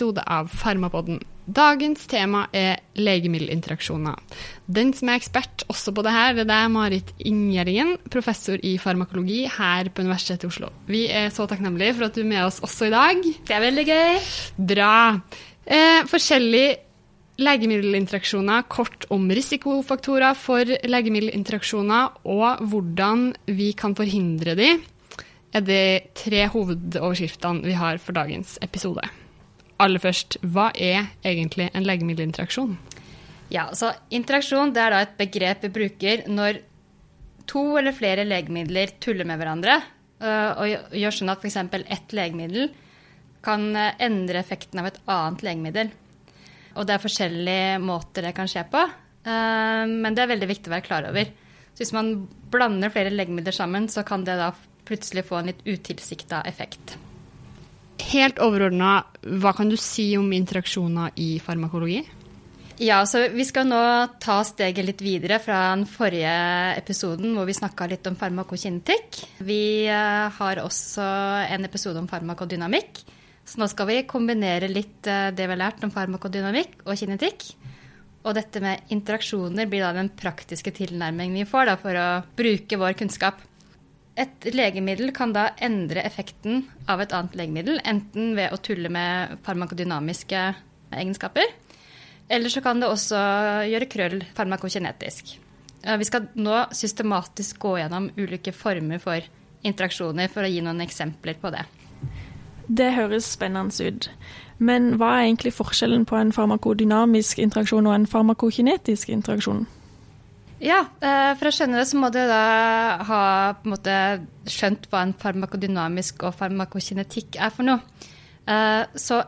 episode av Farmapodden. Dagens tema er legemiddelinteraksjoner. Den som er ekspert også på det her, det er Marit Ingjerdingen, professor i farmakologi her på Universitetet i Oslo. Vi er så takknemlige for at du er med oss også i dag. Det er veldig gøy. Bra. Eh, forskjellige legemiddelinteraksjoner, kort om risikofaktorer for legemiddelinteraksjoner og hvordan vi kan forhindre de er de tre hovedoverskriftene vi har for dagens episode. Aller først, hva er egentlig en legemiddelinteraksjon? Ja, så Interaksjon det er da et begrep vi bruker når to eller flere legemidler tuller med hverandre øh, og gjør sånn at f.eks. ett legemiddel kan øh, endre effekten av et annet legemiddel. Og det er forskjellige måter det kan skje på, øh, men det er veldig viktig å være klar over. Så hvis man blander flere legemidler sammen, så kan det da plutselig få en litt utilsikta effekt. Helt overordna, hva kan du si om interaksjoner i farmakologi? Ja, så Vi skal nå ta steget litt videre fra den forrige episoden hvor vi snakka litt om farmakokinetikk. Vi eh, har også en episode om farmakodynamikk. Så nå skal vi kombinere litt eh, det vi har lært om farmakodynamikk og kinetikk. Og dette med interaksjoner blir da den praktiske tilnærmingen vi får da, for å bruke vår kunnskap. Et legemiddel kan da endre effekten av et annet legemiddel, enten ved å tulle med farmakodynamiske egenskaper, eller så kan det også gjøre krøll farmakokinetisk. Vi skal nå systematisk gå gjennom ulike former for interaksjoner for å gi noen eksempler på det. Det høres spennende ut. Men hva er egentlig forskjellen på en farmakodynamisk interaksjon og en farmakokinetisk interaksjon? Ja, eh, for å skjønne det så må du da ha måte, skjønt hva en farmakodynamisk og farmakokinetikk er for noe. Eh, så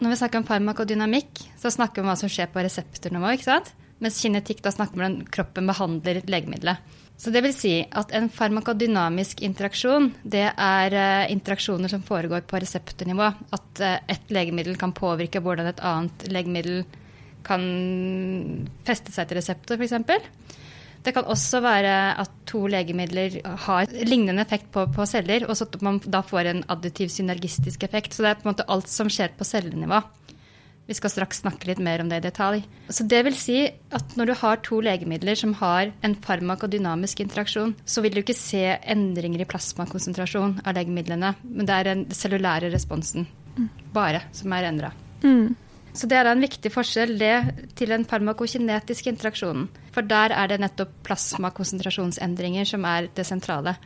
når vi snakker om farmakodynamikk, så snakker vi om hva som skjer på reseptornivå. ikke sant? Mens kinetikk, da snakker vi om hvordan kroppen behandler legemiddelet. Så det vil si at en farmakodynamisk interaksjon, det er uh, interaksjoner som foregår på reseptornivå. At et legemiddel kan påvirke hvordan et annet legemiddel kan feste seg til reseptor, f.eks. Det kan også være at to legemidler har lignende effekt på, på, celler, og så at man da får en additiv synergistisk effekt. Så det er på en måte alt som skjer på cellenivå. Vi skal straks snakke litt mer om det i detalj. Så det vil si at når du har to legemidler som har en farmakodynamisk interaksjon, så vil du ikke se endringer i plasmakonsentrasjon av legemidlene, men det er den cellulære responsen bare som er endra. Mm. Så det er en viktig forskjell det til den farmakokinetiske interaksjonen. For der er det nettopp plasmakonsentrasjonsendringer som er det sentrale.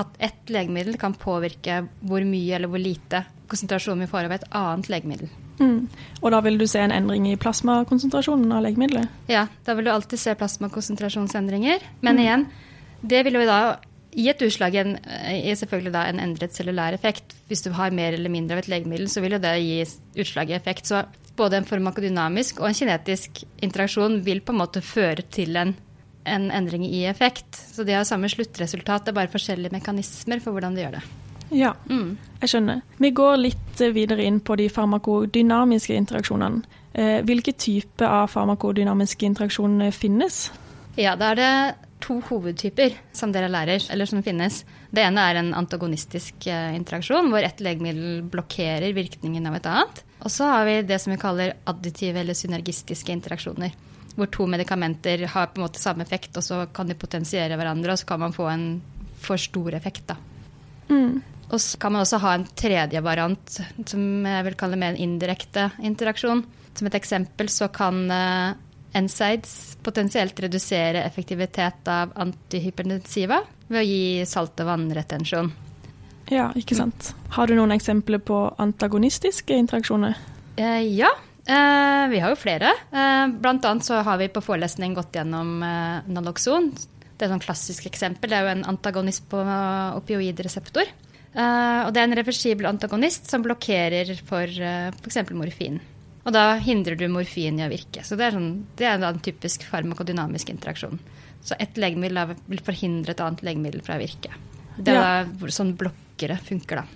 At ett legemiddel kan påvirke hvor mye eller hvor lite konsentrasjon vi får av et annet legemiddel. Mm. Og da vil du se en endring i plasmakonsentrasjonen av legemiddelet? Ja, da vil du alltid se plasmakonsentrasjonsendringer. Men mm. igjen, det vil jo da gi et utslag i, en, selvfølgelig da en endret cellulær effekt. Hvis du har mer eller mindre av et legemiddel, så vil jo det gi utslag i effekt. Så både en farmakodynamisk og en kinetisk interaksjon vil på en måte føre til en, en endring i effekt. Så de har samme sluttresultat, det er bare forskjellige mekanismer for hvordan de gjør det. Ja, mm. jeg skjønner. Vi går litt videre inn på de farmakodynamiske interaksjonene. Eh, hvilke typer av farmakodynamiske interaksjoner finnes? Ja, da er det to hovedtyper som dere lærer, eller som finnes. Det ene er en antagonistisk eh, interaksjon, hvor ett legemiddel blokkerer virkningen av et annet. Og så har vi det som vi kaller additive eller synergistiske interaksjoner. Hvor to medikamenter har på en måte samme effekt, og så kan de potensiere hverandre, og så kan man få en for stor effekt. da. Mm. Og så kan man også ha en tredje variant, som jeg vil kalle mer en indirekte interaksjon. Som et eksempel så kan uh, NSAIDs potensielt redusere effektivitet av antihypertensiva ved å gi salt- og vannretensjon. Ja, ikke sant. Har du noen eksempler på antagonistiske interaksjoner? Eh, ja, eh, vi har jo flere. Eh, blant annet så har vi på forelesning gått gjennom eh, Naloxon. Det er et sånn klassisk eksempel. Det er jo en antagonist på opioidreseptor. Eh, og det er en reversibel antagonist som blokkerer for uh, eh, f.eks. morfin. Og da hindrer du morfin i å virke. Så det er, sånn, det er en typisk farmakodynamisk interaksjon. Så ett legemiddel vil forhindre et annet legemiddel fra å virke. Det er ja. sånn blokkere funker, da.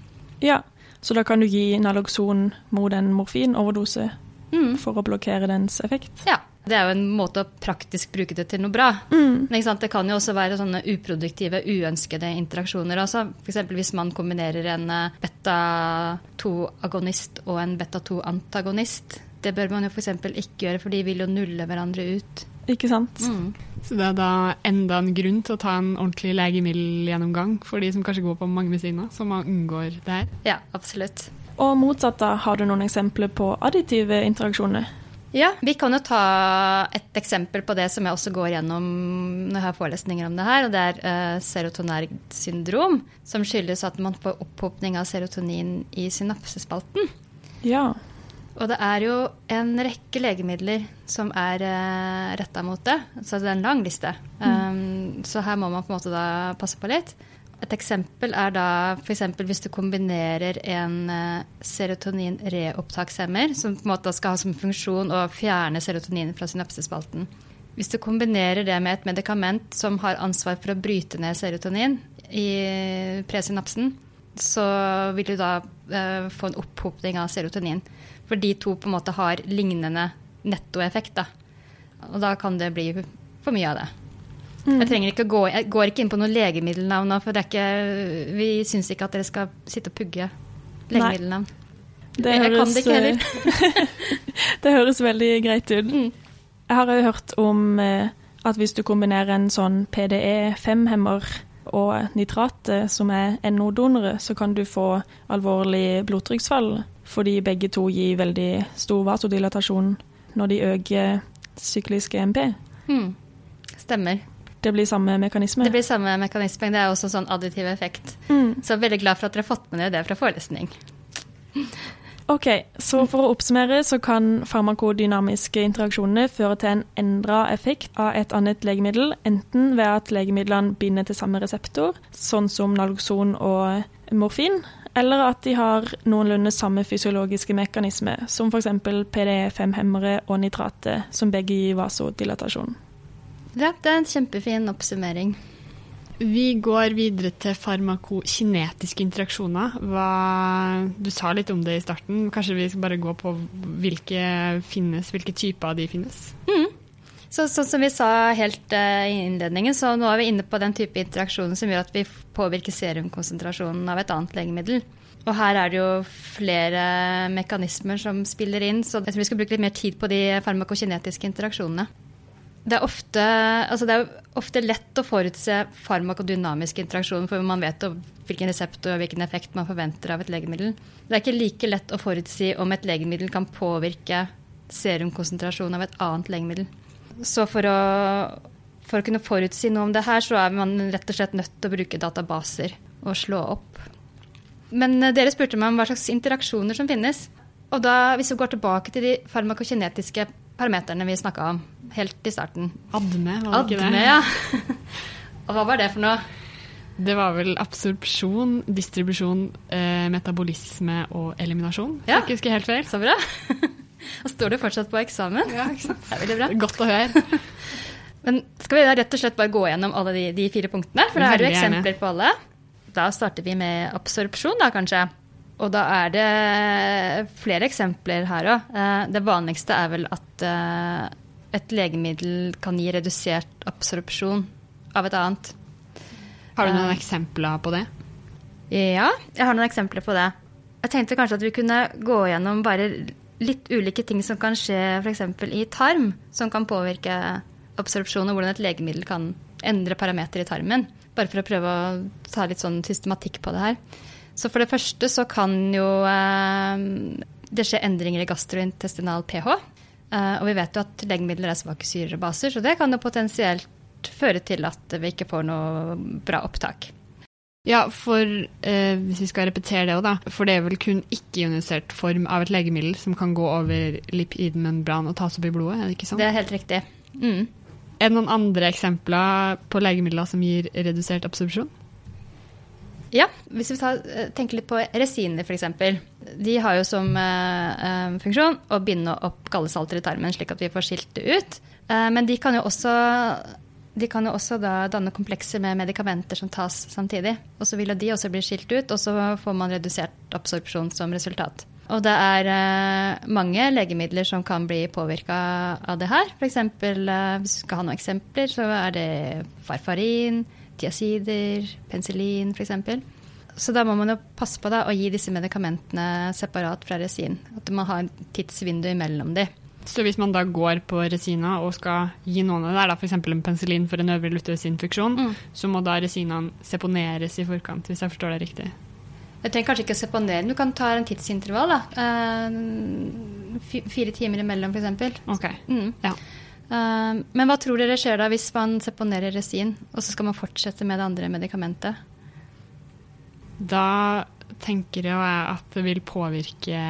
Ja, så da kan du gi naloxon mot en morfinoverdose mm. for å blokkere dens effekt? Ja. Det er jo en måte å praktisk bruke det til noe bra. Mm. Men ikke sant? det kan jo også være sånne uproduktive, uønskede interaksjoner. Altså, F.eks. hvis man kombinerer en eh, beta-2-agonist og en beta-2-antagonist. Det bør man jo f.eks. ikke gjøre, for de vil jo nulle hverandre ut. Ikke sant? Mm. Så det er da enda en grunn til å ta en ordentlig legemiddelgjennomgang for de som kanskje går på mange medisiner, så man unngår det her. Ja, absolutt. Og motsatt, da, har du noen eksempler på additive interaksjoner? Ja, vi kan jo ta et eksempel på det som jeg også går gjennom når jeg har forelesninger om det her, og det er uh, serotonergt syndrom, som skyldes at man får opphopning av serotonin i synapsespalten. Ja. Og det er jo en rekke legemidler som er uh, retta mot det, så det er en lang liste. Um, så her må man på en måte da passe på litt. Et eksempel er da f.eks. hvis du kombinerer en uh, serotonin-reopptakshemmer, som på en måte skal ha som funksjon å fjerne serotonin fra synapsespalten. Hvis du kombinerer det med et medikament som har ansvar for å bryte ned serotonin i presynapsen, så vil du da uh, få en opphopning av serotonin. For de to på en måte har lignende nettoeffekt. Da. Og da kan det bli for mye av det. Mm. Jeg, gå, jeg går ikke inn på noen legemiddelnavn nå, for det ikke, vi syns ikke at dere skal sitte og pugge legemiddelnavn. Det Jeg kan det ikke heller. eh, det høres veldig greit ut. Mm. Jeg har jo hørt om eh, at hvis du kombinerer en sånn PDE5-hemmer og nitrat, eh, som er NO-donorer, så kan du få alvorlig blodtrykksfall, fordi begge to gir veldig stor vasodilatasjon når de øker syklisk EMP. Mm. Stemmer. Det blir samme mekanisme. Det blir samme mekanisme. Det er også en sånn additiv effekt. Mm. Så jeg er veldig glad for at dere har fått med dere det fra forelesning. Ok, så For å oppsummere så kan farmakodynamiske interaksjoner føre til en endra effekt av et annet legemiddel, enten ved at legemidlene binder til samme reseptor, sånn som nalokson og morfin, eller at de har noenlunde samme fysiologiske mekanisme, som f.eks. PDE5-hemmere og nitrate, som begge gir vasodilatasjon. Ja, det er en kjempefin oppsummering. Vi går videre til farmakokinetiske interaksjoner. Hva, du sa litt om det i starten. Kanskje vi skal bare gå på hvilke finnes, hvilke typer de finnes? Mm. Så, sånn som vi sa helt uh, i innledningen, så nå er vi inne på den type interaksjoner som gjør at vi påvirker serumkonsentrasjonen av et annet legemiddel. Og her er det jo flere mekanismer som spiller inn, så jeg tror vi skal bruke litt mer tid på de farmakokinetiske interaksjonene. Det er, ofte, altså det er ofte lett å forutse farmakodynamisk interaksjon, for man vet hvilken resept og hvilken effekt man forventer av et legemiddel. Det er ikke like lett å forutsi om et legemiddel kan påvirke serumkonsentrasjonen av et annet legemiddel. Så for å, for å kunne forutsi noe om det her, så er man rett og slett nødt til å bruke databaser og slå opp. Men dere spurte meg om hva slags interaksjoner som finnes. Og da, hvis vi går tilbake til de farmakokinetiske parameterne vi snakka om helt i starten Adme, var det ikke Adme, det? ja. Og hva var det for noe? Det var vel absorpsjon, distribusjon, eh, metabolisme og eliminasjon. Ja. Jeg husker helt feil. Så bra. Da står du fortsatt på eksamen. Ja, ikke sant? Det er veldig bra. Godt å høre. Men skal vi da rett og slett bare gå gjennom alle de, de fire punktene? For da er det jo eksempler på alle. Da starter vi med absorpsjon, da kanskje. Og da er det flere eksempler her òg. Det vanligste er vel at eh, et legemiddel kan gi redusert absorpsjon av et annet. Har du noen Eh. eksempler på det? Ja, jeg har noen eksempler på det. Jeg tenkte kanskje at vi kunne gå gjennom bare litt ulike ting som kan skje f.eks. i tarm, som kan påvirke absorpsjon, og hvordan et legemiddel kan endre parametere i tarmen. Bare for å prøve å ta litt sånn systematikk på det her. Så for det første så kan jo eh, det skje endringer i gastrointestinal pH. Eh, og vi vet jo at legemidler er svake syrebaser, så det kan jo potensielt føre til at vi ikke får noe bra opptak. Ja, for eh, hvis vi skal repetere det òg, da. For det er vel kun ikke-ionisert form av et legemiddel som kan gå over lipidmembran og tas opp i blodet, er det ikke sånn? Det er helt riktig. Mm. Er det noen andre eksempler på legemidler som gir redusert absorpsjon? Ja, hvis vi eh, tenker litt på resiner f.eks. De har jo som eh, funksjon å binde opp gallesalter i tarmen, slik at vi får skilt det ut. Eh, men de kan jo også, kan jo også da danne komplekser med medikamenter som tas samtidig. Og så vil de også bli skilt ut, og så får man redusert absorpsjon som resultat. Og det er eh, mange legemidler som kan bli påvirka av det her. Eksempel, eh, hvis du skal ha noen eksempler, så er det farfarin, tiazider, penicillin f.eks. Så da må man jo passe på da, å gi disse medikamentene separat fra resin. At man har en tidsvindu imellom de. Så hvis man da går på resina og skal gi noen av det, der, f.eks. en penicillin for en øvre lutevesinfeksjon, Mm. så må da resinaen seponeres i forkant, hvis jeg forstår det riktig. Jeg trenger kanskje ikke å seponere, men du kan ta en tidsintervall. da. Uh, fire timer imellom, f.eks. Ok, Mm. ja. Eh, men hva tror dere skjer da hvis man seponerer resin, og så skal man fortsette med det andre medikamentet? Da tenker jeg at det vil påvirke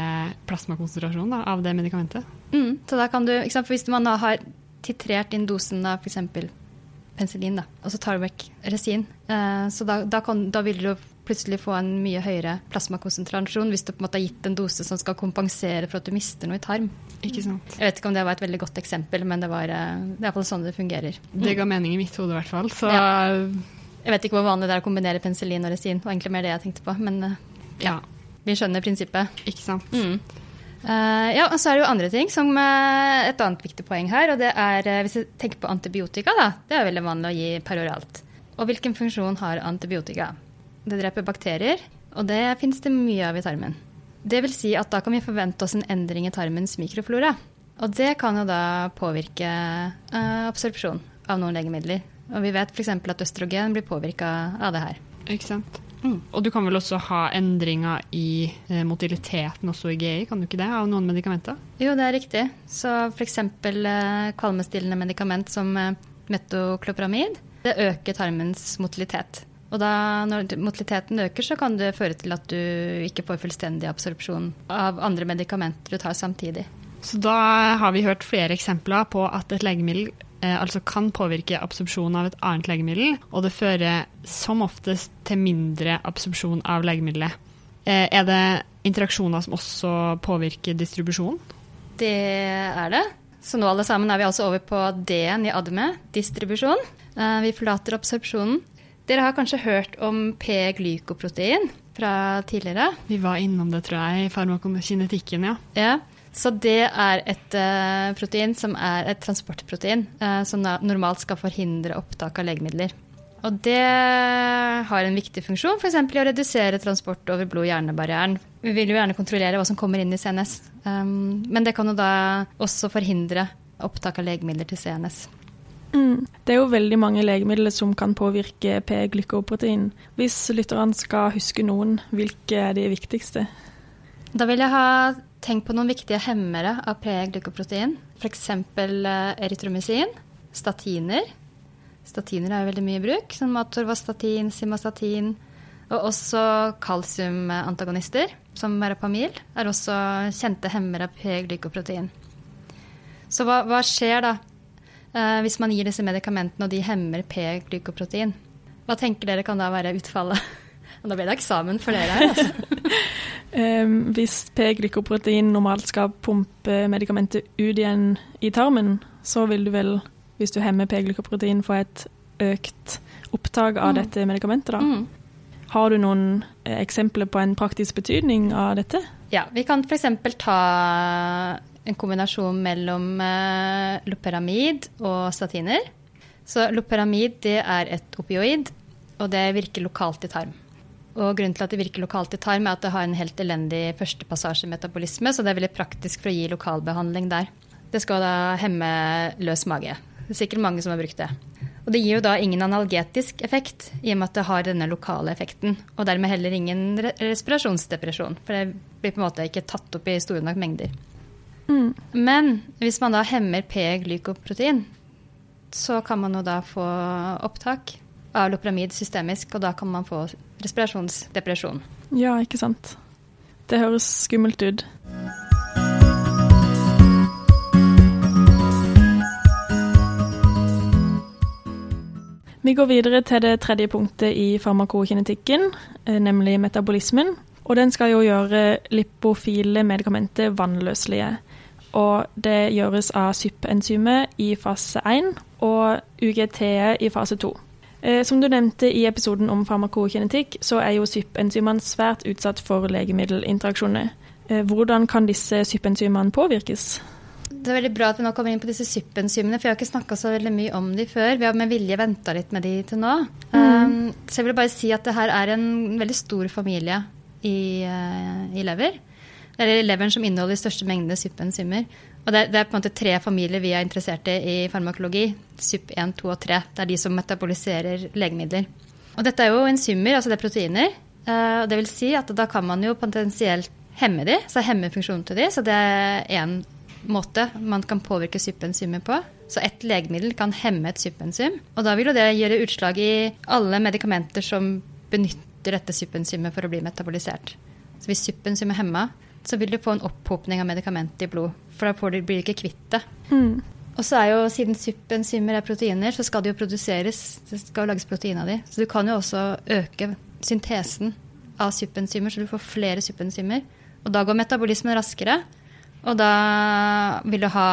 plasmakonsentrasjonen da, av det medikamentet. Mm, så da kan du, sant? For Hvis man har titrert inn dosen av f.eks. penicillin, da, og så tar du vekk resin, eh, så da, da, kan, da vil du plutselig få en mye høyere plasmakonsentrasjon hvis du på en måte har gitt en dose som skal kompensere for at du mister noe i tarm. Ikke sant? Jeg vet ikke om det var et veldig godt eksempel, men det, var, eh, det er iallfall sånn det fungerer. Det ga mening i mitt hode i hvert fall. Så Jeg vet ikke hvor vanlig det er å kombinere penicillin og resin, det var egentlig mer det jeg tenkte på, men ja. ja, vi skjønner prinsippet. ikke sant. Mm. Uh, ja, og så er det jo andre ting som eh, et annet viktig poeng her, og det er eh, hvis jeg tenker på antibiotika, da. Det er veldig vanlig å gi peroralt. Og hvilken funksjon har antibiotika? Det dreper bakterier, og det finnes det mye av i tarmen. Det vil si at da kan vi forvente oss en endring i tarmens mikroflora. Og det kan jo da påvirke eh, absorpsjon av noen legemidler. Og vi vet f.eks. at østrogen blir påvirka av det her. Ikke sant? Mm. Og du kan vel også ha endringer i eh, motiliteten også i GI, kan du ikke det, av noen medikamenter? Jo, det er riktig. Så f.eks. Eh, kvalmestillende medikament som eh, metoklopramid. det øker tarmens motilitet. Og da, når motiliteten øker, så kan det føre til at du ikke får fullstendig absorpsjon av andre medikamenter du tar samtidig. Så da har vi hørt flere eksempler på at et legemiddel eh, altså kan påvirke absorpsjon av et annet legemiddel, og det fører som oftest til mindre absorpsjon av legemiddelet. Eh, er det interaksjoner som også påvirker distribusjonen? Det er det. Så nå alle sammen er vi altså over på D-en i ADME, distribusjon. Eh, Vi forlater absorpsjonen. Dere har kanskje hørt om P-glykoprotein fra tidligere? Vi var innom det, tror jeg, i farmakokinetikken, ja. Ja, så det er et uh, protein som er et transportprotein, uh, som normalt skal forhindre opptak av legemidler. Og det har en viktig funksjon, f.eks. i å redusere transport over blod-hjerne-barrieren. Vi vil jo gjerne kontrollere hva som kommer inn i CNS, um, men det kan jo da også forhindre opptak av legemidler til CNS. Mm. Det er jo veldig mange legemidler som kan påvirke P-glykoprotein. Hvis lytterne skal huske noen, hvilke er de viktigste? Da vil jeg ha tenkt på noen viktige hemmere av P-glykoprotein. F.eks. erytromycin, statiner. Statiner er jo veldig mye i bruk, som atorvastatin, simastatin. Og også kalsiumantagonister, som merapamil, er også kjente hemmere av P-glykoprotein. Så hva, hva skjer da eh, hvis man gir disse medikamentene og de hemmer P-glykoprotein? Hva tenker dere kan da være utfallet? Og da blir det eksamen for dere her, altså. Um, hvis P-glykoprotein normalt skal pumpe medikamentet ut igjen i tarmen, så vil du vel, hvis du hemmer P-glykoprotein, få et økt opptak av Mm. dette medikamentet. Da. Mm. Har du noen eh, eksempler på en praktisk betydning av dette? Ja, vi kan f.eks. ta en kombinasjon mellom eh, loperamid og statiner. Så loperamid det er et opioid, og det virker lokalt i tarm. Og grunnen til at det virker lokalt i tarm, er at det har en helt elendig førstepassasjemetabolisme, så det er veldig praktisk for å gi lokalbehandling der. Det skal da hemme løs mage. Det er sikkert mange som har brukt det. Og det gir jo da ingen analgetisk effekt, i og med at det har denne lokale effekten. Og dermed heller ingen re respirasjonsdepresjon, for det blir på en måte ikke tatt opp i store nok mengder. Mm. Men hvis man da hemmer P-glykoprotein, så kan man jo da få opptak av lopramid systemisk, og da kan man få respirasjonsdepresjon. Ja, ikke sant. Det høres skummelt ut. Vi går videre til det tredje punktet i farmakokinetikken, eh, nemlig metabolismen. Og den skal jo gjøre lipofile medikamenter vannløselige. Og det gjøres av SYP-enzymet i fase 1 og UGT i fase 2. Eh, Som du nevnte i episoden om farmakokinetikk, så er jo SYP-enzymene svært utsatt for legemiddelinteraksjoner. Eh, hvordan kan disse SYP-enzymene påvirkes? Det er veldig bra at vi nå kommer inn på disse SYP-enzymene, for jeg har ikke snakka så veldig mye om de før. Vi har med vilje venta litt med de til nå. Mm. Um, så jeg vil bare si at det her er en veldig stor familie i, uh, i lever. Det er leveren som inneholder de største mengdene SUP-enzymer. Og det er, det er, på en måte tre familier vi er interessert i i farmakologi. SUP1, 2 og 3. Det er de som metaboliserer legemidler. Og dette er jo enzymer, altså det er proteiner. Og det vil si at da kan man jo potensielt hemme de, så hemme funksjonen til de. Så det er én måte man kan påvirke SUP-enzymer på. Så ett legemiddel kan hemme et SUP-enzym. Og da vil jo det gjøre utslag i alle medikamenter som benytter dette SUP-enzymet for å bli metabolisert. Så hvis SUP-enzymet er hemma, så vil du få en opphopning av medikamentet i blod. For da blir du ikke kvitt det. Mm. Og så er jo, siden SYP-enzymer er proteiner, så skal det jo produseres, det skal jo lages protein av de. Så du kan jo også øke syntesen av SYP-enzymer, så du får flere SYP-enzymer. Og da går metabolismen raskere. Og da vil du ha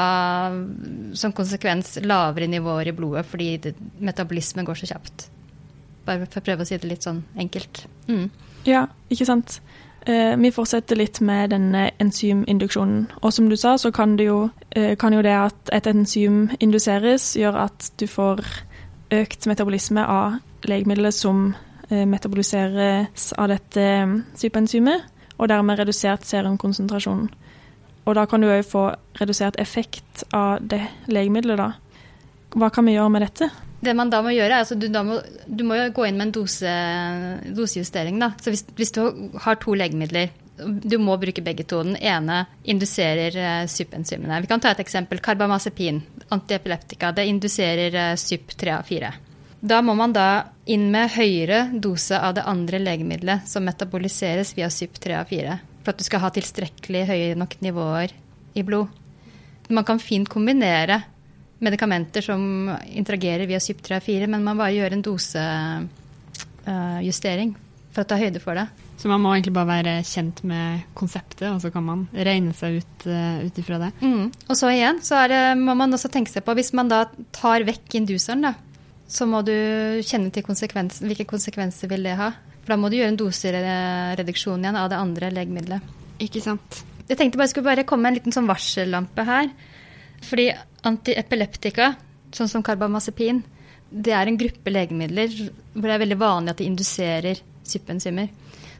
som konsekvens lavere nivåer i blodet fordi det, metabolismen går så kjapt. Bare for å prøve å si det litt sånn enkelt. Mm. Ja, ikke sant. Eh, vi fortsetter litt med denne enzyminduksjonen. Og som du sa, så kan jo, eh, kan jo det at et enzym induseres, gjøre at du får økt metabolisme av legemiddelet som eh, metaboliseres av dette superenzymet, og dermed redusert serumkonsentrasjon. Og da kan du òg få redusert effekt av det legemiddelet, da. Hva kan vi gjøre med dette? Det man da må gjøre, er altså du, må, du må gå inn med en dose, dosejustering. Da. Så hvis, hvis, du har to legemidler, du må bruke begge to. Den ene induserer uh, eh, SYP-enzymene. Vi kan ta et eksempel. Karbamazepin, antiepileptika. Det induserer uh, SYP3A4. Da må man da inn med høyere dose av det andre legemiddelet som metaboliseres via SYP3A4, for at du skal ha tilstrekkelig høye nok nivåer i blod. Man kan fint kombinere medikamenter som interagerer via SYP3A4, men man bare gjør en dosejustering uh, for å ta høyde for det. Så man må egentlig bare være kjent med konseptet, og så kan man regne seg ut uh, ifra det? Mm. Og så igjen så det, må man også tenke seg på, hvis man da tar vekk induseren, da, så må du kjenne til konsekvens, hvilke konsekvenser vil det ha. For da må du gjøre en dosereduksjon igjen av det andre legemiddelet. Ikke sant. Jeg tenkte bare jeg skulle bare komme en liten sånn varsellampe her. Fordi antiepileptika, sånn som karbamazepin, det er en gruppe legemidler hvor det er veldig vanlig at de induserer SYP-enzymer.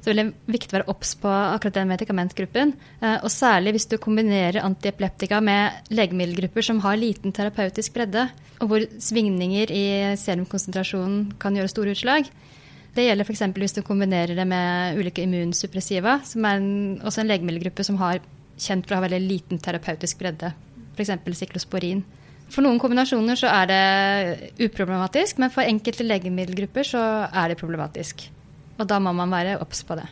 Så det er veldig viktig å være obs på akkurat den medikamentgruppen. Eh, og særlig hvis du kombinerer antiepileptika med legemiddelgrupper som har liten terapeutisk bredde, og hvor svingninger i serumkonsentrasjonen kan gjøre store utslag. Det gjelder f.eks. hvis du kombinerer det med ulike immunsuppressiva, som er en, også en legemiddelgruppe som har kjent for å ha veldig liten terapeutisk bredde, f.eks. siklosporin. For noen kombinasjoner så er det uproblematisk, men for enkelte legemiddelgrupper så er det problematisk. Og da må man være obs på det.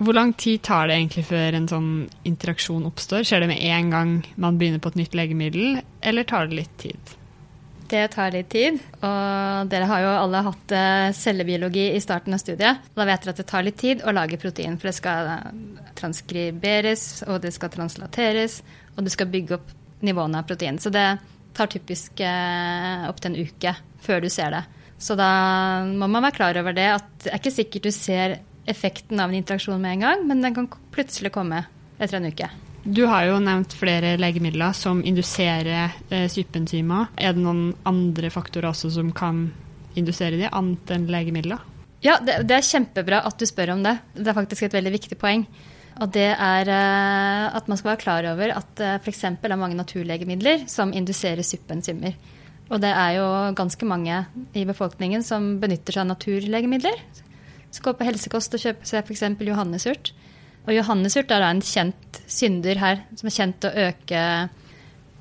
Hvor lang tid tar det egentlig før en sånn interaksjon oppstår? Skjer det med en gang man begynner på et nytt legemiddel, eller tar det litt tid? Det tar litt tid, og dere har jo alle hatt eh, cellebiologi i starten av studiet. Da vet dere at det tar litt tid å lage protein, for det skal transkriberes, og det skal translateres, og du skal bygge opp nivåene av protein. Så det tar typisk eh, opptil en uke før du ser det. Så da må man være klar over det. At det er ikke sikkert du ser effekten av en interaksjon med en gang, men den kan plutselig komme etter en uke. Du har jo nevnt flere legemidler som induserer eh, sypenzymer. Er det noen andre faktorer også som kan indusere de, annet enn legemidler? Ja, det, det, er kjempebra at du spør om det. Det er faktisk et veldig viktig poeng. Og det er eh, at man skal være klar over at eh, f.eks. er mange naturlegemidler som induserer suppenzymer. Og det er jo ganske mange i befolkningen som benytter seg av naturlegemidler. Så går på helsekost og kjøper seg f.eks. johannesurt. Og johannesurt er en kjent synder her, som er kjent å øke,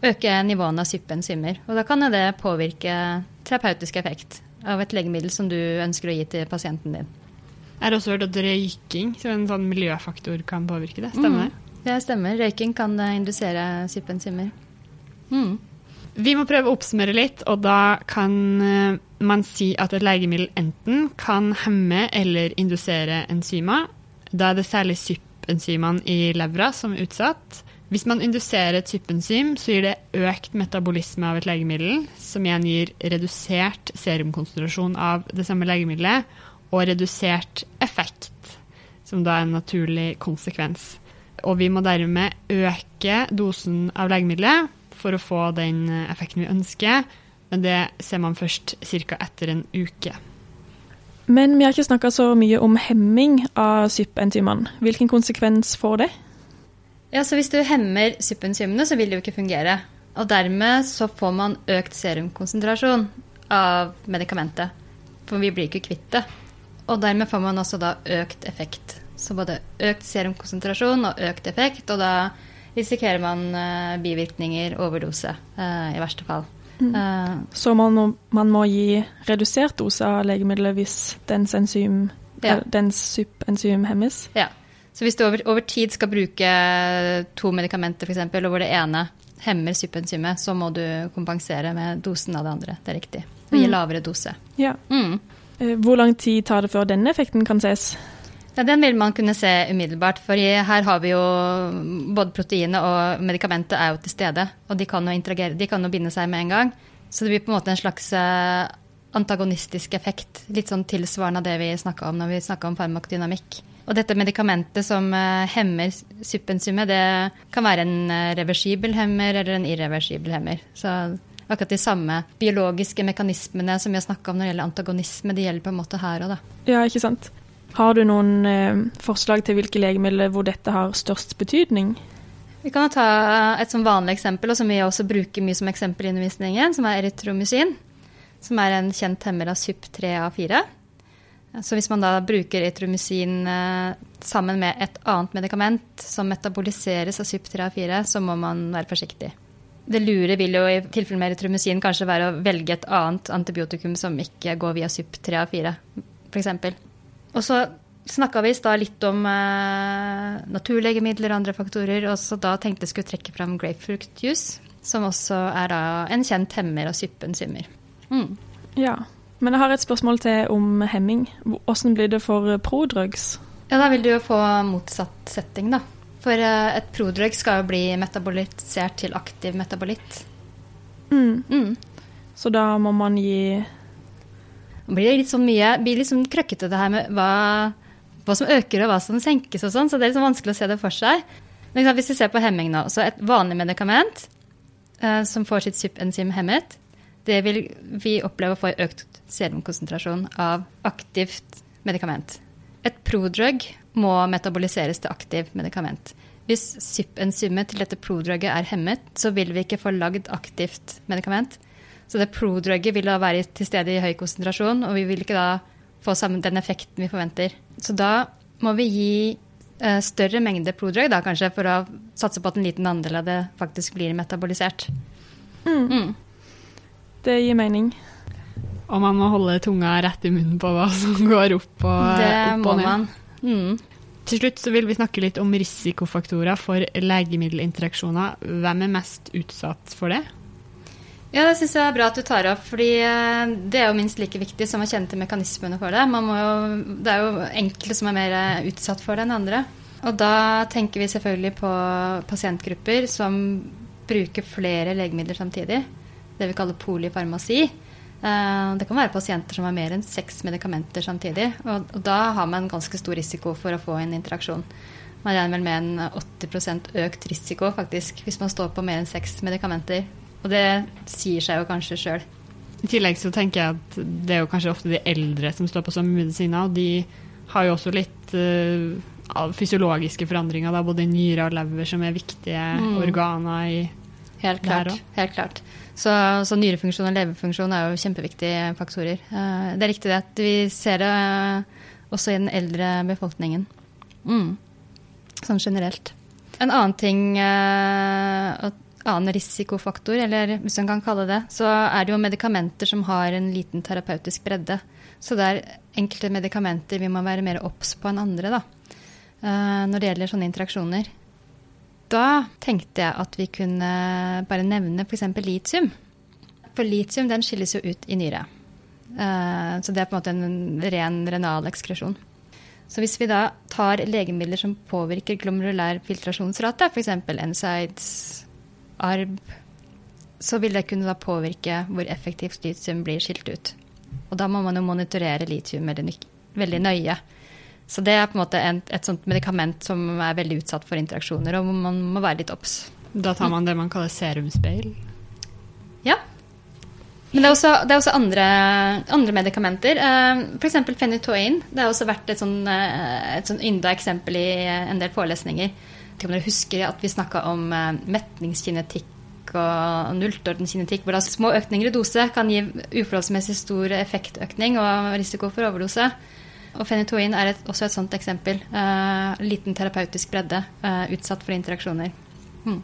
øke nivåene av suppenzymer. Og da kan det påvirke terapeutisk effekt av et legemiddel som du ønsker å gi til pasienten din. Jeg har også hørt at røyking som en sånn miljøfaktor kan påvirke det. Stemmer det? Mm, det stemmer. Røyking kan indusere sypensymer. Mm. Vi må prøve å oppsummere litt, og da kan eh, man si at et legemiddel enten kan hemme eller indusere enzymer. Da er det særlig SYP-enzymene i levra som er utsatt. Hvis man induserer et SYP-enzym, så gir det økt metabolisme av et legemiddel, som igjen gir redusert serumkonsentrasjon av det samme legemiddelet, og redusert effekt, som da er en naturlig konsekvens. og vi må dermed øke dosen av legemiddelet for å få den effekten vi ønsker, men det ser man først ca. etter en uke. Men vi har ikke snakka så mye om hemming av SYP-enzymene. Hvilken konsekvens får det? Ja, så Hvis du hemmer SYP-enzymene, så vil det jo ikke fungere. Og dermed så får man økt serumkonsentrasjon av medikamentet. For vi blir ikke kvitt det. Og dermed får man også da økt effekt. Så både økt serumkonsentrasjon og økt effekt, og da risikerer man uh, bivirkninger, overdose, uh, i verste fall. Mm. Uh, så man må, man må, gi redusert dose av legemiddelet hvis dens enzym, ja. dens SYP-enzym hemmes? Ja. Så hvis du over, over tid skal bruke to medikamenter, f.eks., og hvor det ene hemmer SYP-enzymet, så må du kompensere med dosen av det andre. Det er riktig. Og gi mm. lavere dose. Ja. Mm. Hvor lang tid tar det før denne effekten kan ses? Ja, Den vil man kunne se umiddelbart. For her har vi jo både proteinet og medikamentet er jo til stede. Og de kan jo interagere, de kan jo binde seg med en gang. Så det blir på en måte en slags eh, antagonistisk effekt. Litt sånn tilsvarende av det vi snakka om når vi snakka om farmakodynamikk. Og dette medikamentet som eh, hemmer suppensumet, det kan være en eh, reversibel hemmer eller en irreversibel hemmer. Så akkurat de samme biologiske mekanismene som vi har snakka om når det gjelder antagonisme, de gjelder på en måte her og da. Ja, ikke sant. Har du noen eh, forslag til hvilke legemidler hvor dette har størst betydning? Vi kan ta et sånn vanlig eksempel, og som vi også bruker mye som eksempel i undervisningen, som er erytromycin. Som er en kjent hemmer av SUP3A4. Så hvis man da bruker erytromycin eh, sammen med et annet medikament som metaboliseres av SUP3A4, så må man være forsiktig. Det lure vil jo i tilfelle med erytromycin kanskje være å velge et annet antibiotikum som ikke går via SUP3A4, f.eks. Og så snakka vi i stad litt om eh, naturlegemidler og andre faktorer, og så da tenkte jeg skulle trekke fram grapefruktjuice, som også er da en kjent hemmer av suppenzymer. Mm. Ja, men jeg har et spørsmål til om hemming. Hvordan blir det for prodrugs? Ja, Da vil du jo få motsatt setting, da. For uh, et prodrug skal jo bli metabolisert til aktiv metabolitt. Mm. Mm. Så da må man gi nå blir det litt sånn mye blir litt sånn krøkkete det her med hva, hva, som øker og hva som senkes og sånn, så det er litt sånn vanskelig å se det for seg. Men hvis vi ser på hemming nå, så et vanlig medikament eh, som får sitt sypenzym hemmet, det vil vi oppleve å få økt serumkonsentrasjon av aktivt medikament. Et prodrug må metaboliseres til aktivt medikament. Hvis syp-enzymet til dette prodrugget er hemmet, så vil vi ikke få lagd aktivt medikament. Så det prodrugget vil da være til stede i høy konsentrasjon, og vi vil ikke da få sammen den effekten vi forventer. Så da må vi gi uh, større mengde prodrug, da kanskje, for å satse på at en liten andel av det faktisk blir metabolisert. Mm. Mm. Det gir mening. Og man må holde tunga rett i munnen på hva som går opp og, det opp og ned. Man. Mm. Til slutt så vil vi snakke litt om risikofaktorer for legemiddelinteraksjoner. Hvem er mest utsatt for det? Ja, det syns jeg er bra at du tar opp, fordi eh, det er jo minst like viktig som å kjenne til mekanismene for det. Jo, det er jo enkelte som er mer eh, utsatt for det enn andre. Og da tenker vi selvfølgelig på pasientgrupper som bruker flere legemidler samtidig. Det vi kaller polyfarmasi. Eh, det kan være pasienter som har mer enn seks medikamenter samtidig. Og, og da har man ganske stor risiko for å få en interaksjon. Man regner vel med en 80% økt risiko faktisk, hvis man står på mer enn seks medikamenter og det sier seg jo kanskje sjøl. I tillegg så tenker jeg at det er jo kanskje ofte de eldre som står på som medisiner, og de har jo også litt uh, fysiologiske forandringer, da, både i nyre og lever, som er viktige mm. organer i Helt klart. Helt klart. Så, så, nyrefunksjon og leverfunksjon er jo kjempeviktige faktorer. Uh, det er riktig det at vi ser det uh, også i den eldre befolkningen. Mm. Sånn generelt. En annen ting uh, annen risikofaktor, eller hvis man kan kalle det, så er det jo medikamenter som har en liten terapeutisk bredde. Så det er enkelte medikamenter vi må være mer obs på enn andre da, eh, når det gjelder sånne interaksjoner. Da tenkte jeg at vi kunne bare nevne f.eks. litium. For litium den skilles jo ut i nyre. Eh, så det er på en måte en ren renal ekskresjon. Så hvis vi da tar legemidler som påvirker glomerulær filtrasjonsrate, f.eks. NSAIDs, ARB, så vil det kunne påvirke hvor effektivt litium blir skilt ut. Og da må man jo monitorere litium veldig nøye. Så det er på en måte et sånt medikament som er veldig utsatt for interaksjoner, og man må være litt obs. Da tar man det man kaller serumspeil. Ja. Men det er også, det er også andre, andre, medikamenter. Eh, F.eks. fenitoin. Det har også vært et sånn, eh, et sånn ynda eksempel i en del forelesninger. Om dere husker at vi snakka om eh, metningskinetikk og nulltordenkinetikk, hvor da små økninger i dose kan gi uforholdsmessig stor effektøkning og risiko for overdose. Og fenitoin er et, også et sånt eksempel. Uh, liten terapeutisk bredde, uh, utsatt for interaksjoner. Hmm.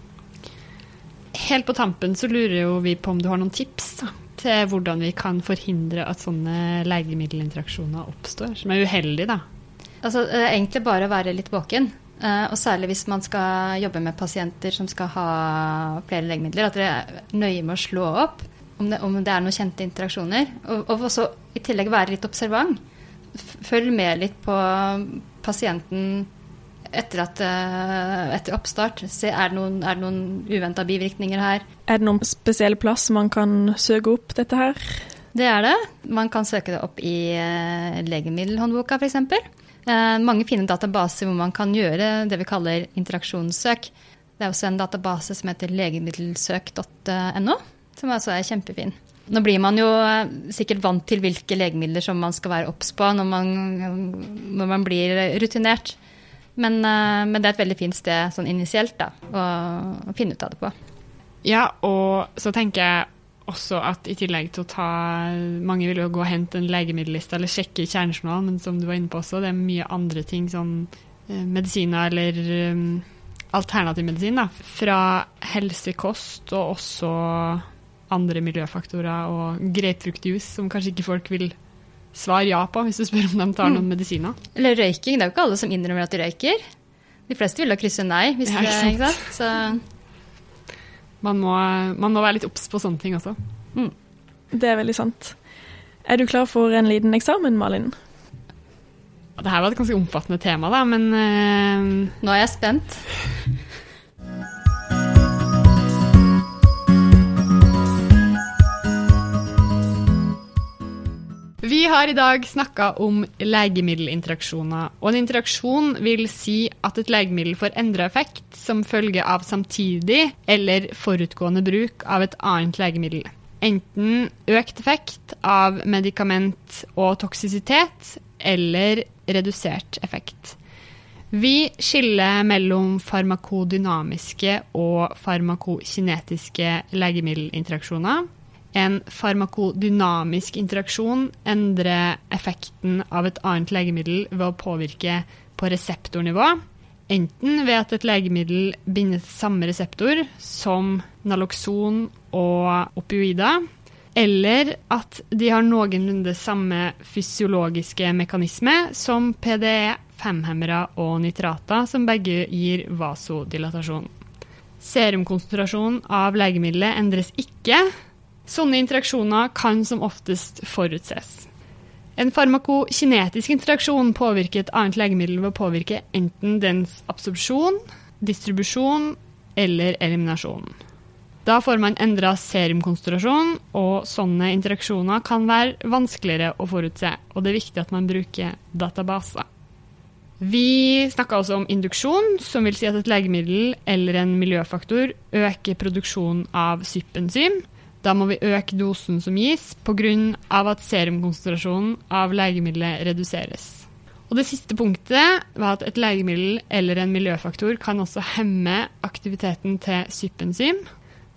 Helt på tampen så lurer jo vi på om du har noen tips da, til hvordan vi kan forhindre at sånne legemiddelinteraksjoner oppstår, som er uheldig, da. Altså, er egentlig bare å være litt våken. Uh, og særlig hvis man skal jobbe med pasienter som skal ha flere legemidler, at dere er nøye med å slå opp om det, om det er noen kjente interaksjoner. Og, og også i tillegg være litt observant følg med litt på pasienten etter, at, eh, etter oppstart. Se, er det noen, er noen uventa bivirkninger her? Er det noen spesiell plass man kan søke opp dette her? Det er det. Man kan søke det opp i uh, legemiddelhåndboka f.eks. Uh, mange fine databaser hvor man kan gjøre det vi kaller interaksjonssøk. Det er også en database som heter legemiddelsøk.no, som altså er kjempefin. Nå blir man jo eh, sikkert vant til hvilke legemidler som man skal være obs på når man, når man, blir rutinert. Men, eh, men, det er et veldig fint sted sånn initielt da, å, å, finne ut av det på. Ja, og så tenker jeg også at i tillegg til å ta Mange vil jo gå og hente en legemiddelliste eller sjekke i kjernejournalen, men som du var inne på også, det er mye andre ting, sånn eh, medisiner eller alternativ medisin, da, fra helsekost og også andre miljøfaktorer og grapefruktjuice, som kanskje ikke folk vil svare ja på hvis du spør om de tar noen mm. medisiner. Eller røyking. Det er jo ikke alle som innrømmer at de røyker. De fleste vil da krysse nei. Hvis det, er ikke sant? Så man må, man må, være litt obs på sånne ting også. Mm. Det er veldig sant. Er du klar for en liten eksamen, Malin? Det her var et ganske omfattende tema, da, men uh... Nå er jeg spent. Har i dag snakka om legemiddelinteraksjoner. Og en interaksjon vil si at et legemiddel får endra effekt som følge av samtidig eller forutgående bruk av et annet legemiddel. Enten økt effekt av medikament og toksisitet eller redusert effekt. Vi skiller mellom farmakodynamiske og farmakokinetiske legemiddelinteraksjoner. En farmakodynamisk interaksjon endrer effekten av et annet legemiddel ved å påvirke på reseptornivå. Enten ved at et legemiddel binder samme reseptor som naloxon og opioider, eller at de har noenlunde samme fysiologiske mekanisme som PDE, femhemmere og nitrater, som begge gir vasodilatasjon. Serumkonsentrasjonen av legemiddelet endres ikke, Sånne interaksjoner kan som oftest forutses. En farmakokinetisk interaksjon påvirker et annet legemiddel ved å påvirke enten dens absorpsjon, distribusjon eller eliminasjon. Da får man endra serumkonsentrasjon, og sånne interaksjoner kan være vanskeligere å forutse, og det er viktig at man bruker databaser. Vi snakka også om induksjon, som vil si at et legemiddel eller en miljøfaktor øker produksjonen av sypenzym, da må vi øke dosen som gis, pga. at serumkonsentrasjonen av legemiddelet reduseres. Og Det siste punktet var at et legemiddel eller en miljøfaktor kan også hemme aktiviteten til sypenzym.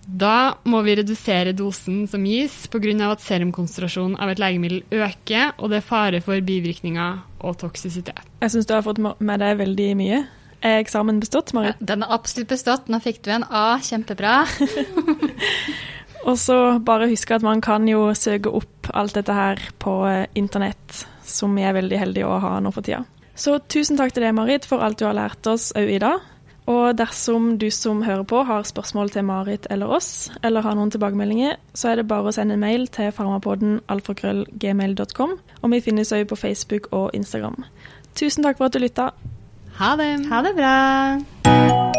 Da må vi redusere dosen som gis pga. at serumkonsentrasjonen av et legemiddel øker, og det er fare for bivirkninger og toksisitet. Jeg syns du har fått med deg veldig mye. Er eksamen bestått, Marit? Ja, den er absolutt bestått. Nå fikk du en A. Kjempebra. Og så bare huske at man kan jo søke opp alt dette her på eh, internett, som vi er veldig heldige å ha nå for tida. Så tusen takk til deg, Marit, for alt du har lært oss òg i dag. Og dersom du som hører på har spørsmål til Marit eller oss, eller har noen tilbakemeldinger, så er det bare å sende en mail til farmapodden alfakrøllgmail.com, og vi finnes òg på Facebook og Instagram. Tusen takk for at du lytta. Ha det. Ha det bra.